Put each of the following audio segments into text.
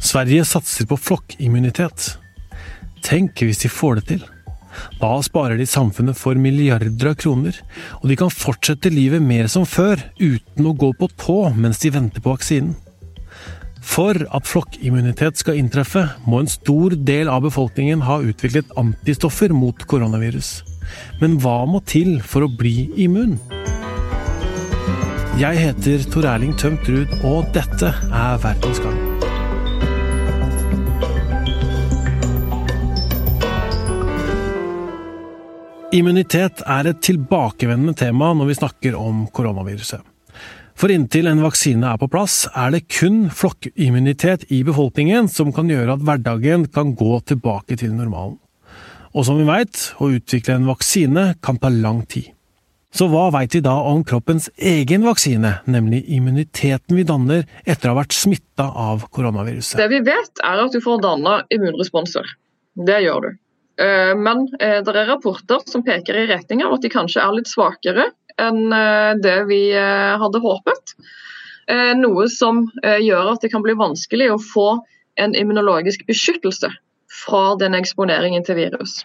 Sverige satser på flokkimmunitet. Tenk hvis de får det til. Da sparer de samfunnet for milliarder av kroner, og de kan fortsette livet mer som før, uten å gå på tå mens de venter på vaksinen. For at flokkimmunitet skal inntreffe, må en stor del av befolkningen ha utviklet antistoffer mot koronavirus. Men hva må til for å bli immun? Jeg heter Tor Erling Tømt Ruud, og dette er Verdens gang. Immunitet er et tilbakevendende tema når vi snakker om koronaviruset. For inntil en vaksine er på plass, er det kun flokkimmunitet i befolkningen som kan gjøre at hverdagen kan gå tilbake til normalen. Og som vi veit, å utvikle en vaksine kan ta lang tid. Så hva veit vi da om kroppens egen vaksine, nemlig immuniteten vi danner etter å ha vært smitta av koronaviruset? Det vi vet, er at du får danna immunresponser. Det gjør du. Eh, men eh, det er rapporter som peker i retning av at de kanskje er litt svakere enn eh, det vi hadde håpet. Noe som gjør at det kan bli vanskelig å få en immunologisk beskyttelse fra den eksponeringen til virus.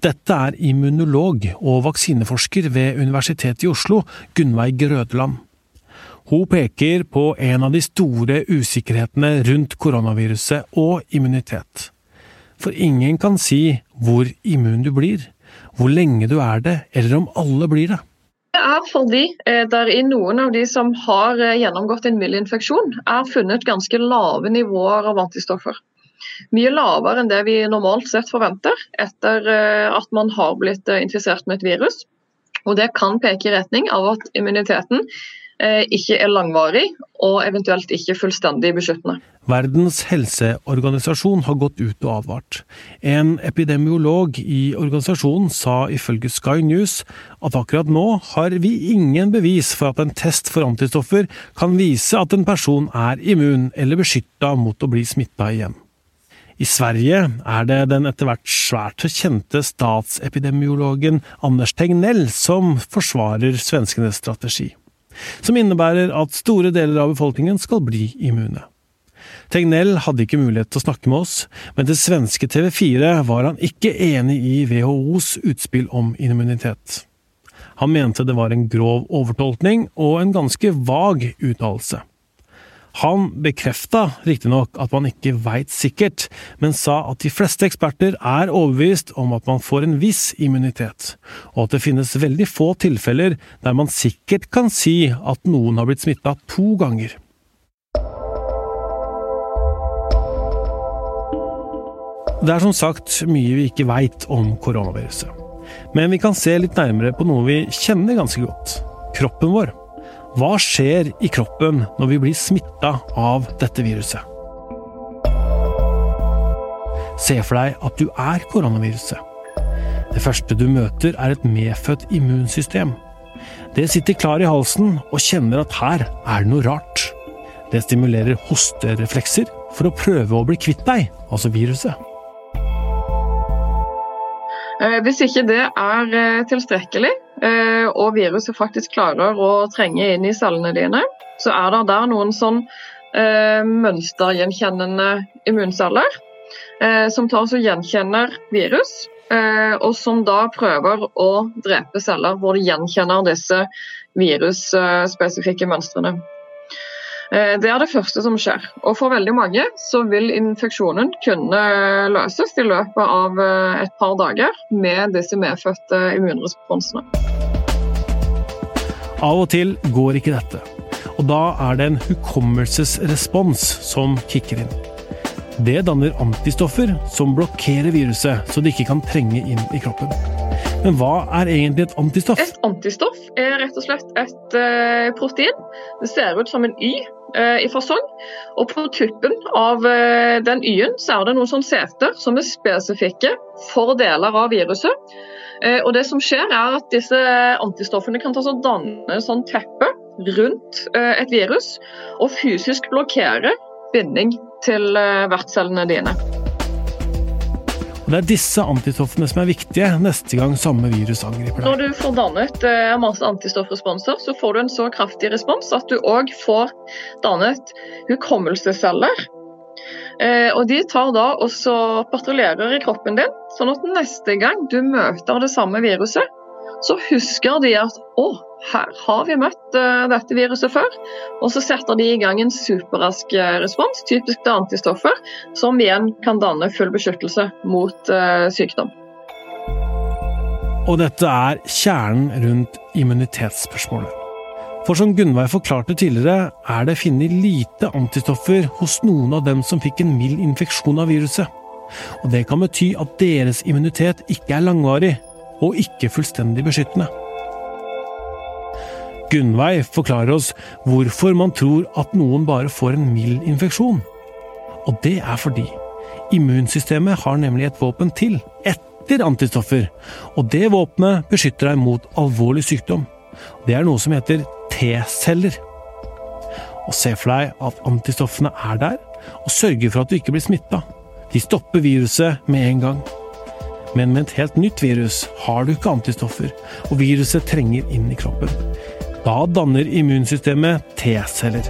Dette er immunolog og vaksineforsker ved Universitetet i Oslo, Gunnveig Grødeland. Hun peker på en av de store usikkerhetene rundt koronaviruset og immunitet. For ingen kan si hvor immun du blir, hvor lenge du er det, eller om alle blir det. Det er fordi eh, der i noen av de som har eh, gjennomgått en mild infeksjon, er funnet ganske lave nivåer av antistoffer. Mye lavere enn det vi normalt sett forventer etter eh, at man har blitt infisert med et virus. Og Det kan peke i retning av at immuniteten ikke er langvarig og eventuelt ikke fullstendig beskyttende. Verdens helseorganisasjon har gått ut og advart. En epidemiolog i organisasjonen sa ifølge Sky News at akkurat nå har vi ingen bevis for at en test for antistoffer kan vise at en person er immun eller beskytta mot å bli smitta igjen. I Sverige er det den etter hvert svært kjente statsepidemiologen Anders Tegnell som forsvarer svenskenes strategi, som innebærer at store deler av befolkningen skal bli immune. Tegnell hadde ikke mulighet til å snakke med oss, men til svenske TV4 var han ikke enig i WHOs utspill om immunitet. Han mente det var en grov overtolkning og en ganske vag uttalelse. Han bekrefta riktignok at man ikke veit sikkert, men sa at de fleste eksperter er overbevist om at man får en viss immunitet, og at det finnes veldig få tilfeller der man sikkert kan si at noen har blitt smitta to ganger. Det er som sagt mye vi ikke veit om koronaviruset. Men vi kan se litt nærmere på noe vi kjenner ganske godt. Kroppen vår. Hva skjer i kroppen når vi blir smitta av dette viruset? Se for deg at du er koronaviruset. Det første du møter, er et medfødt immunsystem. Det sitter klar i halsen og kjenner at her er det noe rart. Det stimulerer hostereflekser for å prøve å bli kvitt deg, altså viruset. Eh, hvis ikke det er eh, tilstrekkelig, eh, og viruset faktisk klarer å trenge inn i cellene dine, så er det der noen sånn mønstergjenkjennende immunceller som tar og gjenkjenner virus, og som da prøver å drepe celler hvor de gjenkjenner disse virusspesifikke mønstrene. Eh, det er det første som skjer. Og For veldig mange så vil infeksjonen kunne løses i løpet av eh, et par dager med disse medfødte immunresponsene. Av og til går ikke dette, og da er det en hukommelsesrespons som kicker inn. Det danner antistoffer som blokkerer viruset, så det ikke kan trenge inn i kroppen. Men hva er egentlig et antistoff? Et antistoff er rett og slett et uh, protein. Det ser ut som en Y uh, i fasong. Og på tuppen av uh, den Y-en så er det noen sånne seter som er spesifikke for deler av viruset. Og det som skjer er at disse antistoffene kan ta så danne sånn teppe rundt et virus og fysisk blokkere binding til vertscellene dine. Og Det er disse antistoffene som er viktige neste gang samme virus angriper deg. Når du får dannet eh, masse antistoffresponser, så får du en så kraftig respons at du òg får dannet hukommelsesceller. Eh, og De tar da også patruljerer i kroppen din, sånn at neste gang du møter det samme viruset, så husker de at å, her har vi møtt uh, dette viruset før. Og så setter de i gang en superrask eh, respons, typisk til antistoffer, som igjen kan danne full beskyttelse mot sykdom. Og dette er kjernen rundt immunitetsspørsmålet. For som Gunnveig forklarte tidligere, er det funnet lite antistoffer hos noen av dem som fikk en mild infeksjon av viruset. Og det kan bety at deres immunitet ikke er langvarig, og ikke fullstendig beskyttende. Gunnveig forklarer oss hvorfor man tror at noen bare får en mild infeksjon. Og det er fordi immunsystemet har nemlig et våpen til, etter antistoffer, og det våpenet beskytter deg mot alvorlig sykdom. Det er noe som heter T-celler. Og Se for deg at antistoffene er der, og sørger for at du ikke blir smitta. De stopper viruset med en gang. Men med et helt nytt virus har du ikke antistoffer, og viruset trenger inn i kroppen. Da danner immunsystemet T-celler.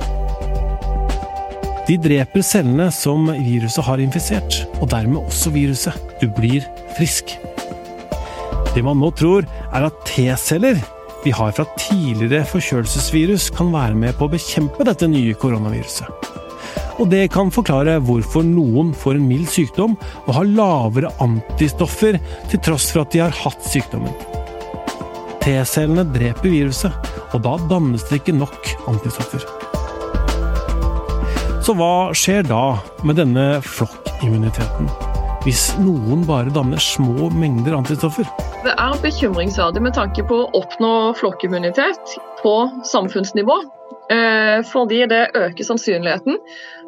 De dreper cellene som viruset har infisert, og dermed også viruset. Du blir frisk. Det man nå tror, er at T-celler vi har fra tidligere forkjølelsesvirus, kan være med på å bekjempe dette nye koronaviruset. Og det kan forklare hvorfor noen får en mild sykdom og har lavere antistoffer til tross for at de har hatt sykdommen. T-cellene dreper viruset, og da dannes det ikke nok antistoffer. Så hva skjer da med denne flokkimmuniteten? Hvis noen bare danner små mengder antistoffer? Det er bekymringsverdig med tanke på å oppnå flokkimmunitet på samfunnsnivå. Eh, fordi det øker sannsynligheten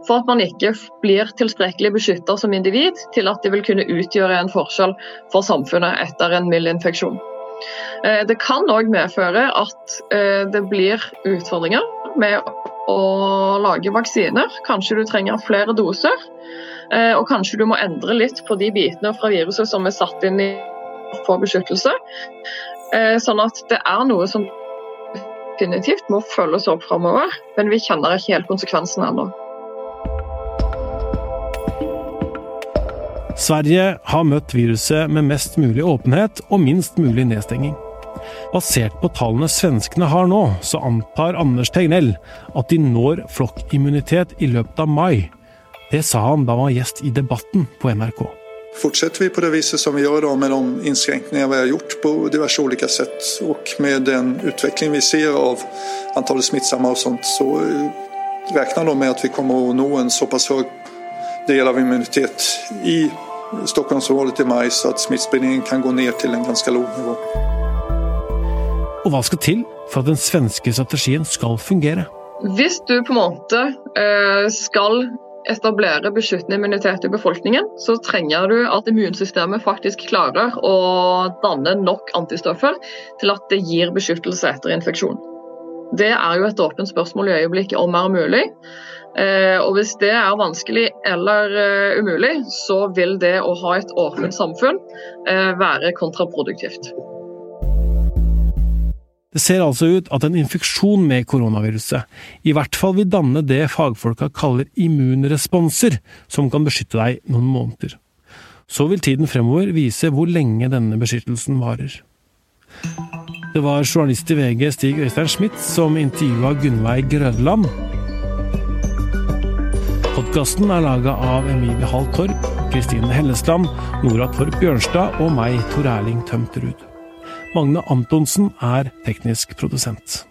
for at man ikke blir tilstrekkelig beskytta som individ til at det vil kunne utgjøre en forskjell for samfunnet etter en mild infeksjon. Eh, det kan òg medføre at eh, det blir utfordringer med å lage vaksiner. Kanskje du trenger flere doser, og kanskje du må endre litt på de bitene fra viruset som er satt inn i få beskyttelse. Eh, sånn at det er noe som definitivt må følges opp framover, men vi kjenner ikke helt konsekvensene ennå. Sverige har møtt viruset med mest mulig åpenhet og minst mulig nedstenging. Basert på tallene svenskene har nå, så antar Anders Tegnell at de når flokkimmunitet i løpet av mai. Det sa han da han var gjest i Debatten på NRK. Fortsätter vi på det viset som vi gjør då med de inskränkningar vi har gjort på diverse olika sätt och med den utveckling vi ser av antallet smittsamma og sånt så eh, räknar de med at vi kommer att nå en såpass høy del av immunitet i Stockholmsområdet i maj så at smittspridningen kan gå ned til en ganske låg nivå. Og hva skal til for at den svenske strategien skal fungere? Hvis du på en måte eh, skal etablere beskyttende immunitet i befolkningen, så trenger du at immunsystemet faktisk klarer å danne nok antistoffer til at det gir beskyttelse etter infeksjon. Det er jo et åpent spørsmål i øyeblikket om er mulig. Eh, og hvis det er vanskelig eller eh, umulig, så vil det å ha et åpent samfunn eh, være kontraproduktivt. Det ser altså ut at en infeksjon med koronaviruset i hvert fall vil danne det fagfolka kaller immunresponser, som kan beskytte deg noen måneder. Så vil tiden fremover vise hvor lenge denne beskyttelsen varer. Det var journalist i VG Stig Øystein Schmidt som intervjua Gunnveig Grødland. Podkasten er laga av Emilie Hall Torp, Kristine Hellesland, Nora Torp Bjørnstad og meg, Tor Erling Tømterud. Magne Antonsen er teknisk produsent.